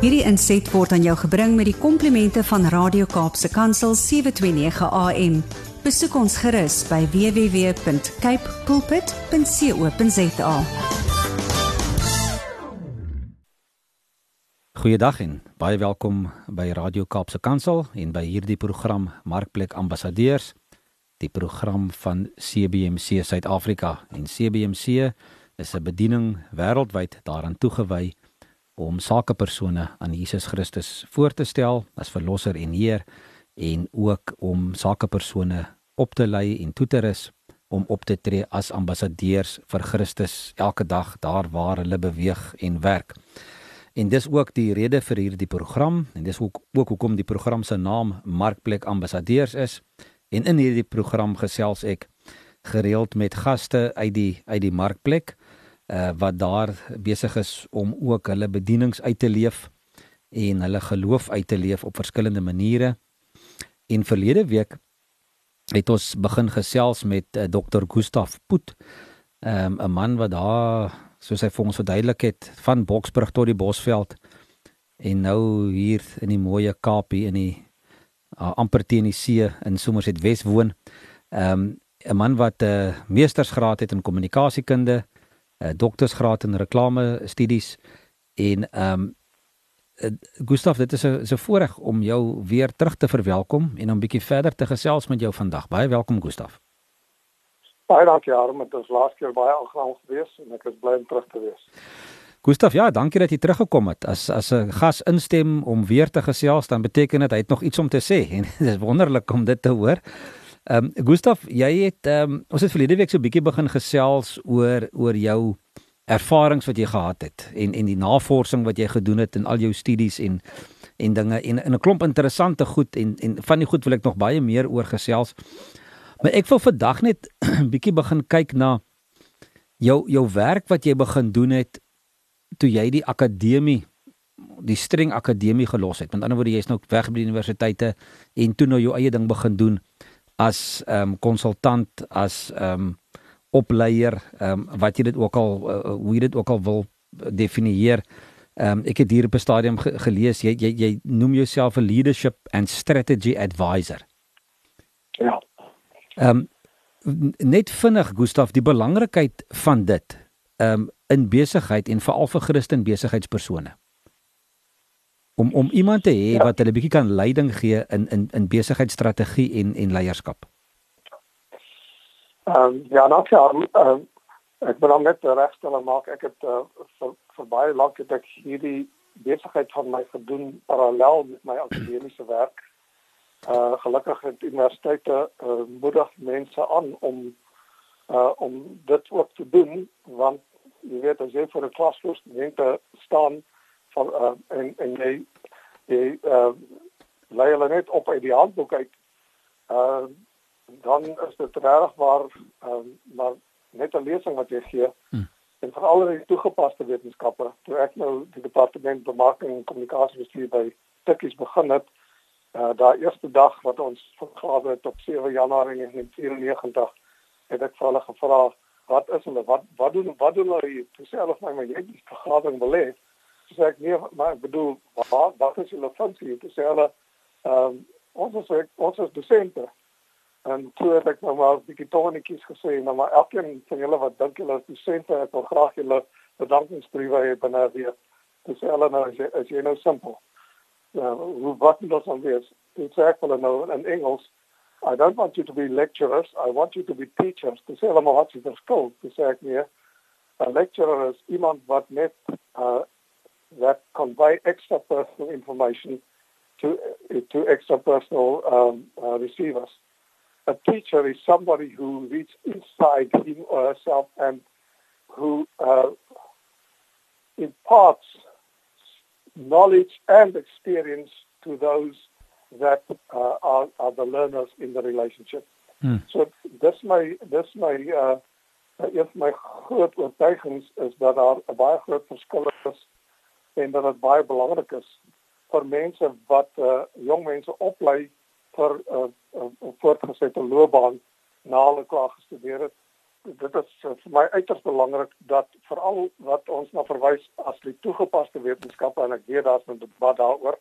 Hierdie inset word aan jou gebring met die komplimente van Radio Kaapse Kansel 729 AM. Besoek ons gerus by www.cape pulpit.co.za. Goeiedag en baie welkom by Radio Kaapse Kansel en by hierdie program Markplek Ambassadeurs, die program van CBMC Suid-Afrika. En CBMC is 'n bediening wêreldwyd daaraan toegewy om sakepersone aan Jesus Christus voor te stel as verlosser en Heer en ook om sakepersone op te lei en toe te rus om op te tree as ambassadeurs vir Christus elke dag daar waar hulle beweeg en werk. En dis ook die rede vir hierdie program en dis ook ook hoekom die program se naam Markplek Ambassadeurs is. En in hierdie program gesels ek gereeld met gaste uit die uit die markplek uh, wat daar besig is om ook hulle bedienings uit te leef en hulle geloof uit te leef op verskillende maniere. En verlede week het ons begin gesels met uh, eh, Dr. Gustaf um, 'n man wat daar soos hy vir ons verduidelik het van Boksburg tot die Bosveld en nou hier in die mooie Kaapie in die uh, amper teen die see in Somerset Wes woon. Um 'n man wat 'n uh, meestersgraad het in kommunikasiekunde, 'n uh, doktorsgraad in reklame studies en ehm um, uh, Gustaf dit is 'n 'n voorreg om jou weer terug te verwelkom en om 'n bietjie verder te gesels met jou vandag. Baie welkom Gustaf. Baie dankie Harm, dit was laas keer baie aangenaam geweest en ek is bly om terug te wees. Gustaf, ja, dankie dat jy teruggekom het. As as 'n gas instem om weer te gesels, dan beteken dit hy het nog iets om te sê en dit is wonderlik om dit te hoor. Ehm um, Gustaf, jy het ehm um, ons het verlede week so 'n bietjie begin gesels oor oor jou ervarings wat jy gehad het en en die navorsing wat jy gedoen het in al jou studies en en dinge en in 'n klomp interessante goed en en van die goed wil ek nog baie meer oor gesels. Maar ek wil vandag net 'n bietjie begin kyk na jou jou werk wat jy begin doen het toe jy die akademie die streng akademie gelos het. Met ander woorde jy's nou weg by die universiteite en toe nou jou eie ding begin doen as ehm um, konsultant as ehm um, opleier ehm um, wat jy dit ook al uh, hoe jy dit ook al wil definieer. Ehm um, ek het hier op 'n stadium ge gelees jy jy jy noem jouself 'n leadership and strategy advisor. Ja. Ehm um, net vinnig Gustaf die belangrikheid van dit ehm um, in besigheid en veral vir Christen besigheidspersone om om iemand te hê ja. wat hulle bietjie kan leiding gee in in in besigheidsstrategie en en leierskap. Ehm um, ja, nou ja, um, ek wil net regstelling maak. Ek het uh, vir, vir baie lank het ek hierdie besigheid van my gedoen parallel met my akademiese werk. Uh gelukkig het universiteite uh, moedig mense aan om uh om dit ook te doen want jy weet as jy vir 'n klas voor studente staan van uh, en en jy jy uh, lei hulle net op uit die handboek uit. Uh, dan is dit reg waar uh, maar net 'n lesing wat jy gee hmm. en veral in die toegepaste wetenskappe. Toe ek nou die departement bemarking en kommunikasie bestuur by Tikkies begin het uh, daai eerste dag wat ons vergader het op 7 Januarie 1994 het ek vir hulle gevra wat is hulle? Wat wat doen wat doen hulle toe sê hulle vir my jy het die vergadering beleef sê ek nee, maar ek bedoel wat wat is julle funksie? Dit sê hulle ehm um, ons is ons is dosente. En toe het ek nou maar 'n bietjie tonetjies gesê nou maar elkeen van julle wat dink julle is dosente, ek wil graag julle bedankingsbriewe hê binne weer. Dit sê hulle nou as jy, as jy nou simpel. Ja, hoe wat moet ons dan wees? Dit sê ek hulle nou in Engels I don't want you to be lecturers, I want you to be teachers. Dis hulle maar wat jy verskil. Dis ek nee. 'n Lecturer is iemand wat net uh that convey extra personal information to to extra personal um, uh, receivers. A teacher is somebody who reads inside him or herself and who uh, imparts knowledge and experience to those that uh, are, are the learners in the relationship. Hmm. So this my this my uh, my groot oortuigings is dat daar baie groot verskil is en dat dit baie belangrik is vir mense wat uh, jong mense oplei vir 'n uh, uh, uh, voortgesette loopbaan na hulle klaar gestudeer het. Dit is uh, vir my uiters belangrik dat veral wat ons na verwys as die toegepaste wetenskappe en ek weet daar's 'n debat daaroor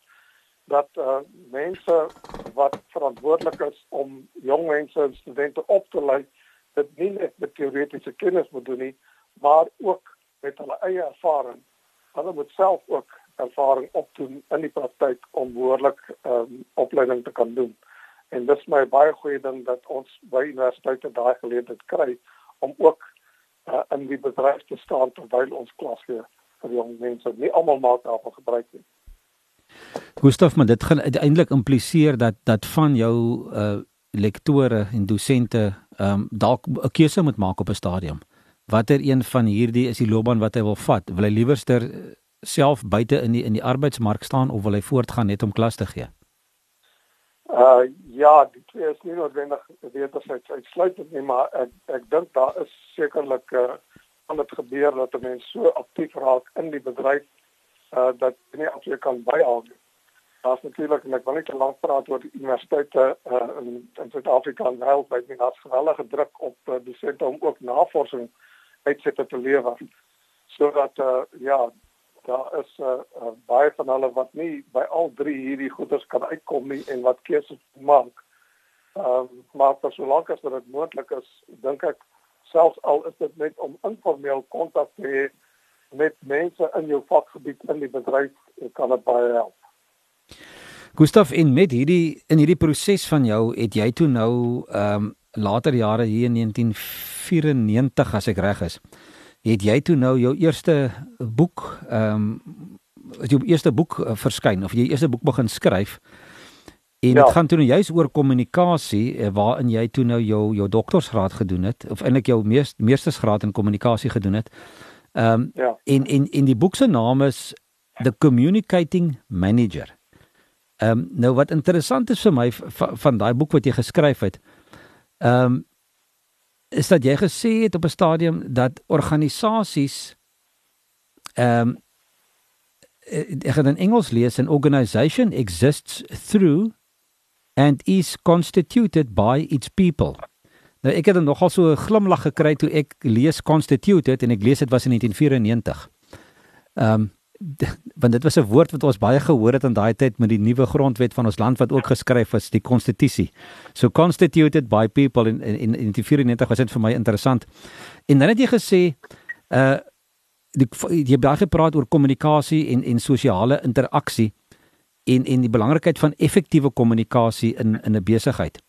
dat uh, mense wat verantwoordelik is om jong mense en studente op te lei dit nie net met teoretiese kennis moet doen nie maar ook met hulle eie ervaring hulle moet self ook ervaring opdoen in die praktyk om behoorlik um, opleiding te kan doen. En dis my baie goeie ding dat ons by universiteite daai geleentheid kry om ook uh, in die bedryf te staan terwyl ons klas gee vir jong mense. Nie almal maak daarvan gebruik nie. Gustav maar dit gaan uiteindelik impliseer dat dat van jou uh lektore en dosente ehm um, dalk 'n keuse moet maak op 'n stadium. Watter een van hierdie is die loopbaan wat hy wil vat? Wil hy liewerster self buite in die in die arbeidsmark staan of wil hy voortgaan net om klas te gee? Uh ja, die twee is nie noodwendig wederzijds uitsluitend nie, maar ek ek dink daar is sekerlik uh kan dit gebeur dat 'n mens so aktief raak in die bedryf uh dat jy nie absoluut kan byhou nie. Daar's natuurlik en ek wil nie te lank praat oor die universiteite uh in in Suid-Afrika en wêreldwyd nie, daar's gewellige druk op uh, dosente om ook navorsing uitsette te lewer. Sodat uh ja, daar is uh, uh, baie van hulle wat nie by al drie hierdie goeders kan uitkom nie en wat keuses maak. Ehm um, maar vir solank as dit moontlik is, dink ek selfs al is dit net om informeel kontak te hê met mense in jou vakgebied in die bedryf, kan dit baie help. Gustaf in met hierdie in hierdie proses van jou het jy toe nou ehm um, later jare hier in 1994 as ek reg is het jy toe nou jou eerste boek ehm um, jou eerste boek uh, verskyn of jy eerste boek begin skryf en dit ja. gaan toe nou juist oor kommunikasie uh, waarin jy toe nou jou jou doktorsgraad gedoen het of eintlik jou meest, meestersgraad in kommunikasie gedoen het. Ehm um, ja. en en en die boek se naam is The Communicating Manager. Ehm um, nou wat interessant is vir my van, van daai boek wat jy geskryf het. Ehm um, is dat jy gesê het op 'n stadium dat organisasies ehm um, ek gaan in Engels lees an organization exists through and is constituted by its people. Nou ek het dan nogal so 'n glimlag gekry toe ek lees constituted en ek lees dit was in 1994. Ehm um, want dit was 'n woord wat ons baie gehoor het in daai tyd met die nuwe grondwet van ons land wat ook geskryf is, die konstitusie. So constituted by people in in in die 94 was dit vir my interessant. En dan het jy gesê uh die jy het baie gepraat oor kommunikasie en en sosiale interaksie en en die belangrikheid van effektiewe kommunikasie in in 'n besigheid.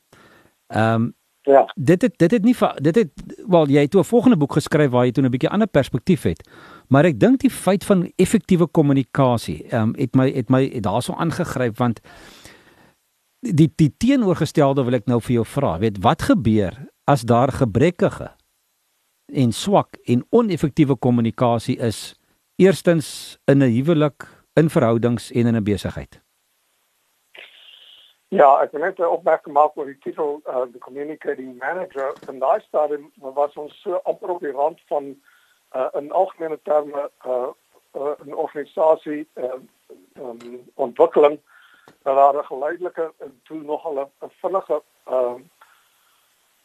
Ehm um, Ja. Dit het dit het nie dit het wel jy het 'n volgende boek geskryf waar jy toe 'n bietjie ander perspektief het. Maar ek dink die feit van effektiewe kommunikasie, um, het my het my daarso aangegryp want die die teenoorgestelde wil ek nou vir jou vra. Weet wat gebeur as daar gebrekkige en swak en oneffektiewe kommunikasie is eerstens in 'n huwelik, in verhoudings en in 'n besigheid? Ja, ek het net 'n opmerking gemaak oor die titel uh the communicating manager en daai stadium was ons so op die rand van uh, in algemene terme uh, uh, 'n organisasie uh, um, ontwikkeling dat daar 'n geleidelike en toe nogal 'n vinnige uh,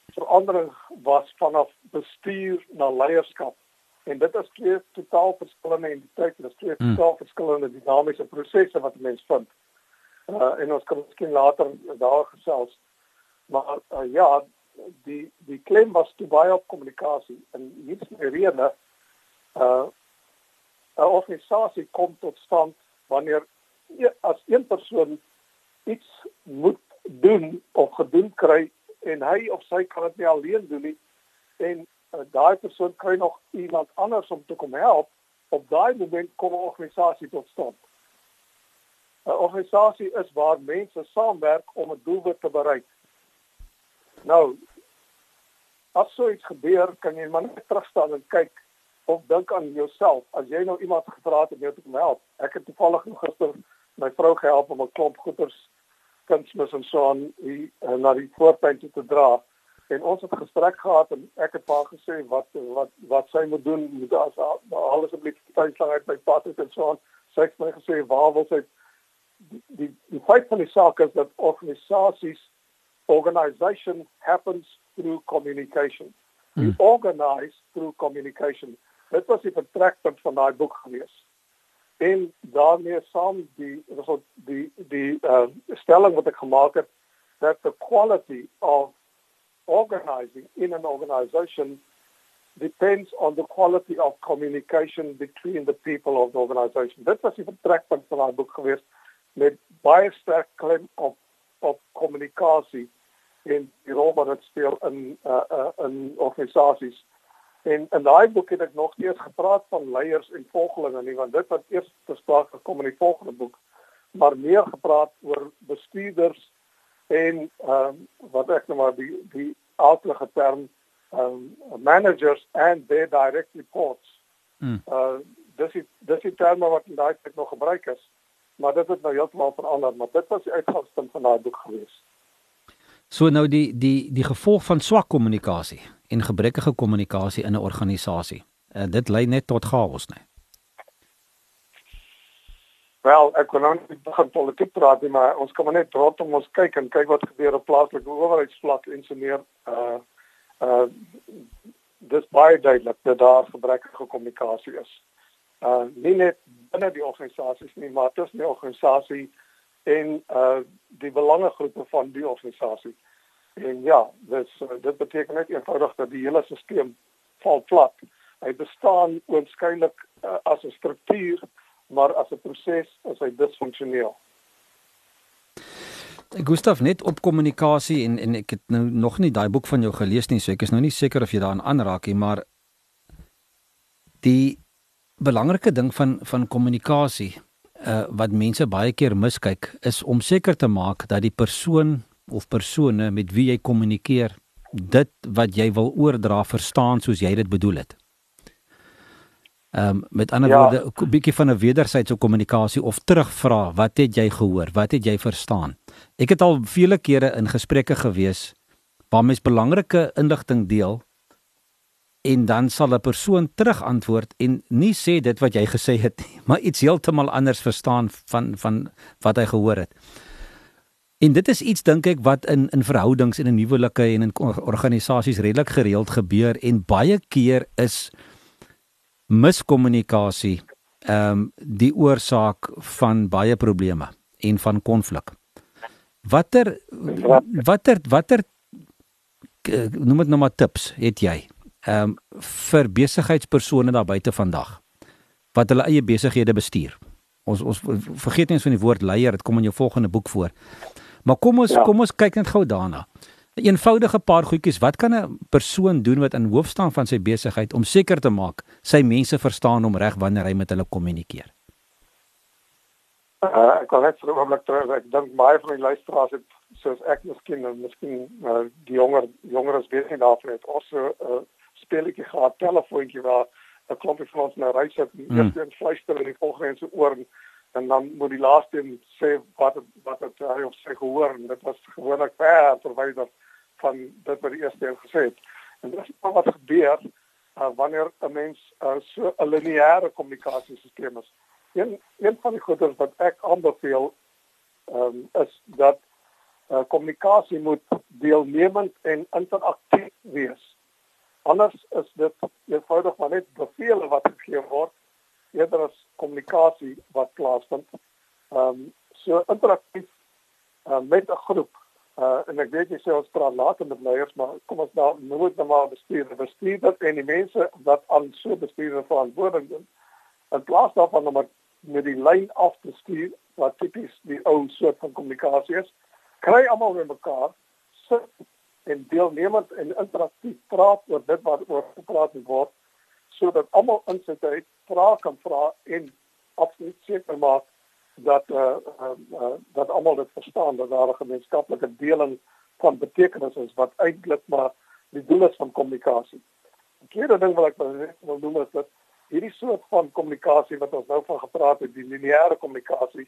verandering was vanaf bestuur na leierskap. En dit is twee totaal verskillende entiteite dit is twee hmm. totaal verskillende dinamiese prosesse wat mense vind. Uh, en ons kan miskien later daar gesels maar uh, ja die die klem was toe baie op kommunikasie en hier is die rede uh 'n organisasie kom tot stand wanneer e, as een persoon iets moet doen of gedoen kry en hy of sy kan dit nie alleen doen nie en uh, daai persoon kry nog iemand anders om te kom help op daai moment kom 'n organisasie tot stand. 'n Organisasie is waar mense saamwerk om 'n doelwit te bereik. Nou as so iets gebeur, kan jy maar net terugstaan en kyk of dink aan jouself. As jy nou iemand gevra het om jou te kom help. Ek het toevallig nog gister my vrou gehelp om 'n klomp goeders kunsmis en so aan hier uh, na die voortuin toe te dra. En ons het gesprek gehad en ek het haar gesê wat wat wat sy moet doen moet as alles op die tuinslang uit by pad het en so aan. Sy het my gesê waar wil sy die die, die feit van die saak is dat organisasies organization happens through communication We mm. organize through communication. Dit was die vertrekpunt van daai boek gewees. En daarmee saam die die die, uh, stelling wat ek gemaak het that the quality of organizing in an organization depends on the quality of communication between the people of the organization. Dit was die vertrekpunt van daai boek gewees met baie sterk klem op op kommunikasie en die rol wat dit speel in uh, uh in organisasies. En in daai boek het ek nog eers gepraat van leiers en volgelinge nie want dit wat eers bespreek gekom in die volgende boek, maar meer gepraat oor bestuurders en ehm um, wat ek nou maar die die aardige term um, managers and their direct reports. Mm. Uh dis die dis die terme wat in daai tyd nog gebruik is, maar dit het nou heeltemal verander, maar dit was die uitgangspunt van daai boek gewees. So nou die die die gevolg van swak kommunikasie en gebrekkige kommunikasie in 'n organisasie. Uh, dit lei net tot chaos, nee. Wel, ek kon nou nie begin politiek praat nie, maar ons kan maar net rondom ons kyk en kyk wat gebeur op plaaslike owerheidsvlak en so meer. Uh uh dis baie duidelik dat daar gebrekkige kommunikasie is. Uh nie net binne die organisasies nie, maar tussen die organisasie en uh die belangegroepe van die organisasie. En ja, dis uh, dit beteken net eenvoudig dat die hele stelsel val plat. Hy bestaan oënskynlik uh, as 'n struktuur, maar as 'n proses is hy disfunksioneel. Gustaf net op kommunikasie en en ek het nou nog nie daai boek van jou gelees nie, so ek is nou nie seker of jy daaraan aanraak nie, maar die belangrike ding van van kommunikasie uh wat mense baie keer miskyk is om seker te maak dat die persoon of persone met wie jy kommunikeer dit wat jy wil oordra verstaan soos jy dit bedoel het. Ehm um, met ander ja. woorde 'n bietjie van 'n wederwysige kommunikasie of terugvra, wat het jy gehoor? Wat het jy verstaan? Ek het al vele kere in gesprekke gewees waar mens belangrike inligting deel en dan sal 'n persoon terugantwoord en nie sê dit wat jy gesê het nie, maar iets heeltemal anders verstaan van van wat hy gehoor het. En dit is iets dink ek wat in in verhoudings en in huwelike en in organisasies redelik gereeld gebeur en baie keer is miskommunikasie ehm um, die oorsaak van baie probleme en van konflik. Watter watter watter noem dit nou maar tips het jy ehm um, vir besigheidspersone daar buite vandag wat hulle eie besighede bestuur. Ons ons vergeet nie eens van die woord leier, dit kom in jou volgende boek voor. Maar kom ons ja. kom ons kyk net gou daarna. 'n eenvoudige paar goedjies. Wat kan 'n persoon doen wat in hoof staan van sy besigheid om seker te maak sy mense verstaan hom reg wanneer hy met hulle kommunikeer? Uh, ek kan net vir 'n oomblik terug. Ek dink baie van die luisteraars het soos ek miskien en miskien uh, die jonger jongeres weet nie daarvan het ons 'n uh, speletjie gehad, telefoontjie waar 'n klompie van ons nou reis het en mm. eers een fluister in die volgende se oor en dan moet die laaste een sê wat het, wat het hy of sy gehoor en dit was gewoonlik ver verwyder van dit wat die eerste een gesê het. En dit is wat gebeur uh, wanneer 'n mens uh, so 'n lineêre kommunikasiesisteem is. Een een van die goeders wat ek aanbeveel um, is dat uh, kommunikasie moet deelnemend en interaktief wees. Anders is dit eenvoudig maar net bevele wat gegee word eerder as kommunikasie wat plaasvind. Ehm um, so interaktief uh, met 'n groep Uh en ek weet jy sê ons praat later met leiers, maar kom ons nou moet nou maar bestuur, bestuur dat en die mense wat aan so bestuur verantwoordelik is. In plaas daarvan om met die lyn af te stuur wat tipies die ou soort van kommunikasie is, kry almal weer mekaar sit en deelnemend en interaktief praat oor dit wat oor gepraat word sodat almal insit uit vra kan vra en absoluut seker maak dat uh, uh, uh dat almal dit verstaan dat daar 'n gemeenskaplike deling van betekenis is wat eintlik maar die doel is van kommunikasie. 'n Tweede ding wat ek wil noem is dat hierdie soort van kommunikasie wat ons nou van gepraat het, die lineêre kommunikasie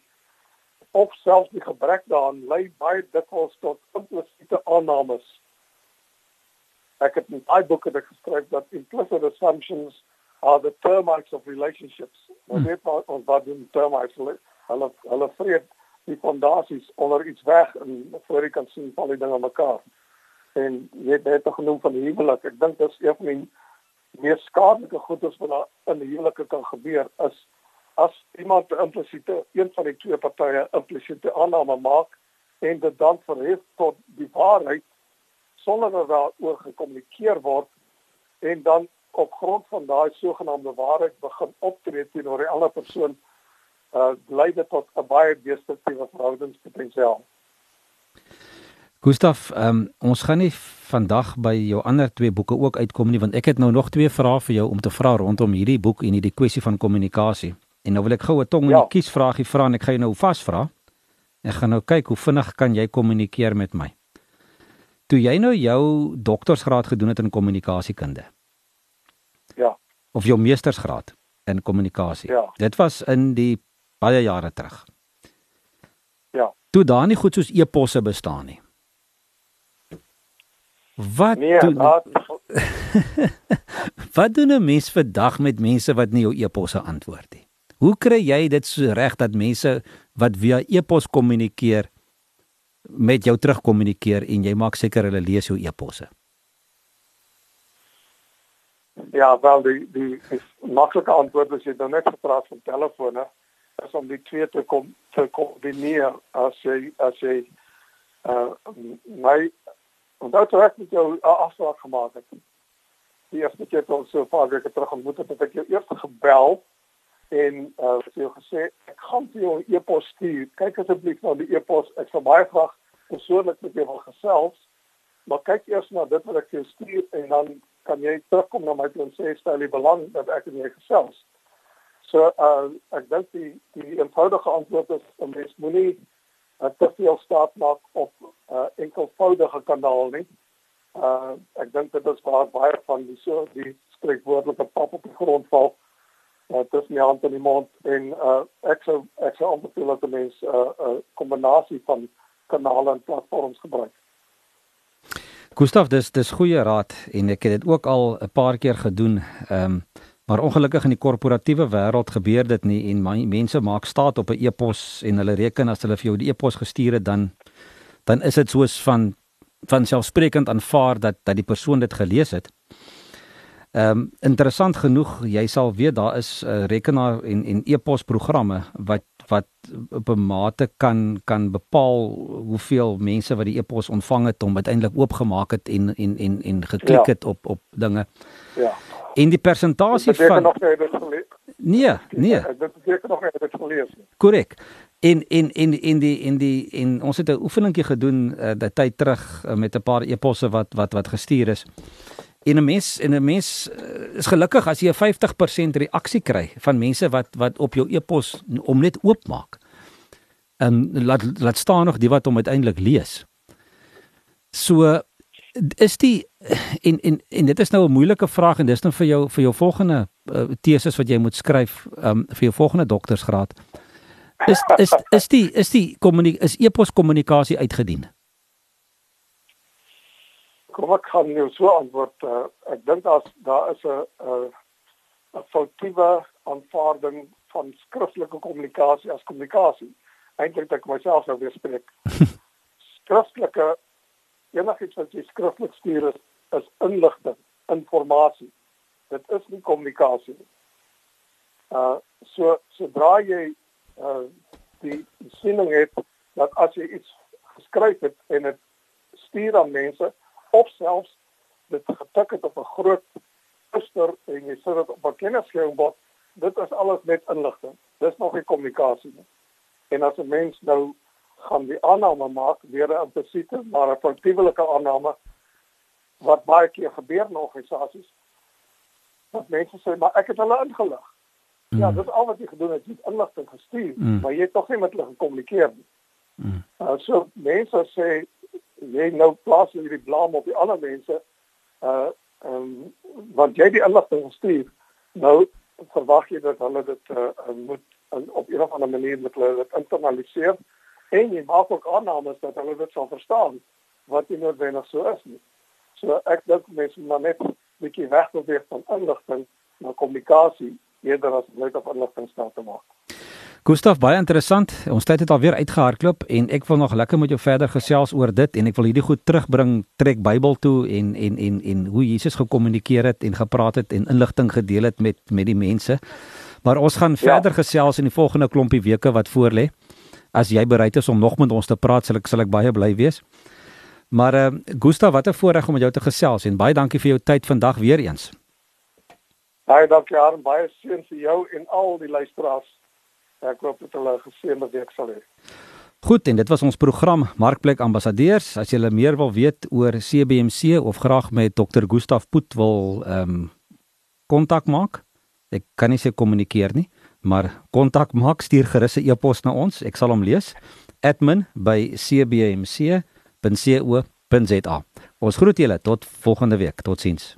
of selfs die gebrek daaraan lei baie dikwels tot implisiete aannames. Ek het in daai boek het ek geskryf dat implicit assumptions are the termites of relationships. Hmm. Ons weet ons wat doen termites hulle hulle vreet die fondasies onder iets weg en voor jy kan sien val die dinge mekaar. en jy het net genoem van huwelik. Ek dink dit is een van die mees skadelike goedes wat in 'n huwelik kan gebeur is as iemand implisiete een van die twee partye implisiete aanname maak en dit dan verhef tot die waarheid sonder dat daaroor gekommunikeer word en dan op grond van daai sogenaamde waarheid begin optree teenoor die ander persoon uh lei dit tot 'n baie destruktiewe verhoudingspotensiaal. Gustaf, um, ons gaan nie vandag by jou ander twee boeke ook uitkom nie want ek het nou nog twee vrae vir jou om te vra rondom hierdie boek en hierdie kwessie van kommunikasie. En nou wil ek gou 'n tong in ja. die kies vragie vra en ek gaan jou nou vasvra. Ek gaan nou kyk hoe vinnig kan jy kommunikeer met my. Toe jy nou jou doktorsgraad gedoen het in kommunikasiekunde. Ja. Of jou meestersgraad in kommunikasie. Ja. Dit was in die baie jare terug. Ja. Toe daar nie goed soos e-posse bestaan nie. Wat nee, doen dat... Wat doen 'n mens vandag met mense wat nie jou e-posse antwoord nie? Hoe kry jy dit so reg dat mense wat via e-pos kommunikeer met jou terugkommunikeer en jy maak seker hulle lees jou e-posse? Ja, wel die die maklike antwoord is jy dan net gepraat van telefone is om die twee te kom te kombineer as jy as jy uh my daai toe ek met jou afspraak gemaak het. Die eerste keer toe ons so 'n paar weke terug ontmoet het, het ek jou eers gebel en uh vir jou gesê ek gaan vir jou 'n e-pos stuur. Kyk asseblief na die e-pos. Ek sal baie graag persoonlik met jou wil gesels. Maar kyk eers na dit wat ek jou stuur en dan kan jy terugkom na my en sê stel jy belang dat ek met jou gesels. So uh ek dink die die eenvoudige antwoord is 'n mens moenie uh, te veel staat maak op 'n uh, enkelvoudige kanaal nie. Uh ek dink dit is waar baie van die so die spreekwoordelike pap op die grond val. Uh, dit is nie aan die mond en uh ek sou ek sou aanbeveel dat mense 'n uh, uh, kombinasie van kanale en platforms gebruik. Gustaf, dis dis goeie raad en ek het dit ook al 'n paar keer gedoen. Ehm um, Maar ongelukkig in die korporatiewe wêreld gebeur dit nie en my, mense maak staat op 'n e-pos en hulle reken as hulle vir jou die e-pos gestuur het dan dan is dit soos van van selfsprekend aanvaar dat dat die persoon dit gelees het. Ehm um, interessant genoeg, jy sal weet daar is uh, rekenaar en en e-pos programme wat wat op 'n mate kan kan bepaal hoeveel mense wat die e-pos ontvang het om uiteindelik oopgemaak het en en en en geklik ja. het op op dinge. Ja. En die persentasie van nog nie dit gelees. Nee, nee. Dit beteken nog nie dit gelees nie. Korrek. En en en en die en die en ons het 'n oefeningkie gedoen uh, dat tyd terug uh, met 'n paar eposse wat wat wat gestuur is. En 'n mens en 'n mens uh, is gelukkig as jy 'n 50% reaksie kry van mense wat wat op jou epos om net oopmaak. En laat laat staan nog die wat hom uiteindelik lees. So is die en en en dit is nou 'n moeilike vraag en dis nou vir jou vir jou volgende uh, teses wat jy moet skryf um, vir jou volgende doktorsgraad. Is is is die is die kommunikasie is e-pos kommunikasie uitgedien? Kom ek kan jou so antwoord. Uh, ek dink as daar is 'n 'n 'n foutiewe aanvaarding van skriftelike kommunikasie as kommunikasie. Eintlik ek myself nou weer spreek. Skriftelike enigiets wat jy skriftelik stuur is, is inligting, inligting. Dit is nie kommunikasie nie. Uh so sodra jy uh die siening het dat as jy iets geskryf het en dit stuur aan mense of selfs dit getik het op 'n groot poster en jy sit dit op 'n kennisgewingbord, dit is alles net inligting. Dis nog nie kommunikasie nie. En as 'n mens nou gaan die aanname maak weer 'n implisiete maar 'n foutiewe aanname wat baie keer gebeur in organisasies. Dat mense sê maar ek het hulle ingelig. Mm. Ja, dit is al wat jy gedoen het, jy het inligting gestuur, mm. maar jy het tog nie met hulle gekommunikeer nie. Mm. Uh, so mense sê jy nou plaas hierdie blame op die ander mense uh um, want jy die inligting gestuur. Nou verwag jy dat hulle dit uh, moet op 'n of ander manier met hulle dit internaliseer en jy maak ook aannames dat hulle dit sal verstaan wat nie noodwendig so is nie. So ek dink mense moet net 'n bietjie wegbeweeg van inligting na kommunikasie eerder as net op inligting staan te maak. Gustaf, baie interessant. Ons tyd het alweer uitgehardloop en ek wil nog lekker met jou verder gesels oor dit en ek wil hierdie goed terugbring trek Bybel toe en en en en hoe Jesus gekommunikeer het en gepraat het en inligting gedeel het met met die mense. Maar ons gaan ja. verder gesels in die volgende klompie weke wat voorlê. As jy bereid is om nog met ons te praat, sal ek sal ek baie bly wees. Maar uh, Gustaf, wat 'n voorreg om met jou te gesels en baie dankie vir jou tyd vandag weer eens. Baie dankie aan baie seën vir jou en al die luisteraars. Ek hoop dit hulle geseënde week sal hê. Goed, en dit was ons program Markplek Ambassadeurs. As jy meer wil weet oor CBMC of graag met Dr. Gustaf Poot wil ehm um, kontak maak, ek kan nie se kommunikeer nie, maar kontak maak stuur gerus 'n e-pos na ons. Ek sal hom lees. admin@cbmc.co.za. Ons groet julle tot volgende week. Totsiens.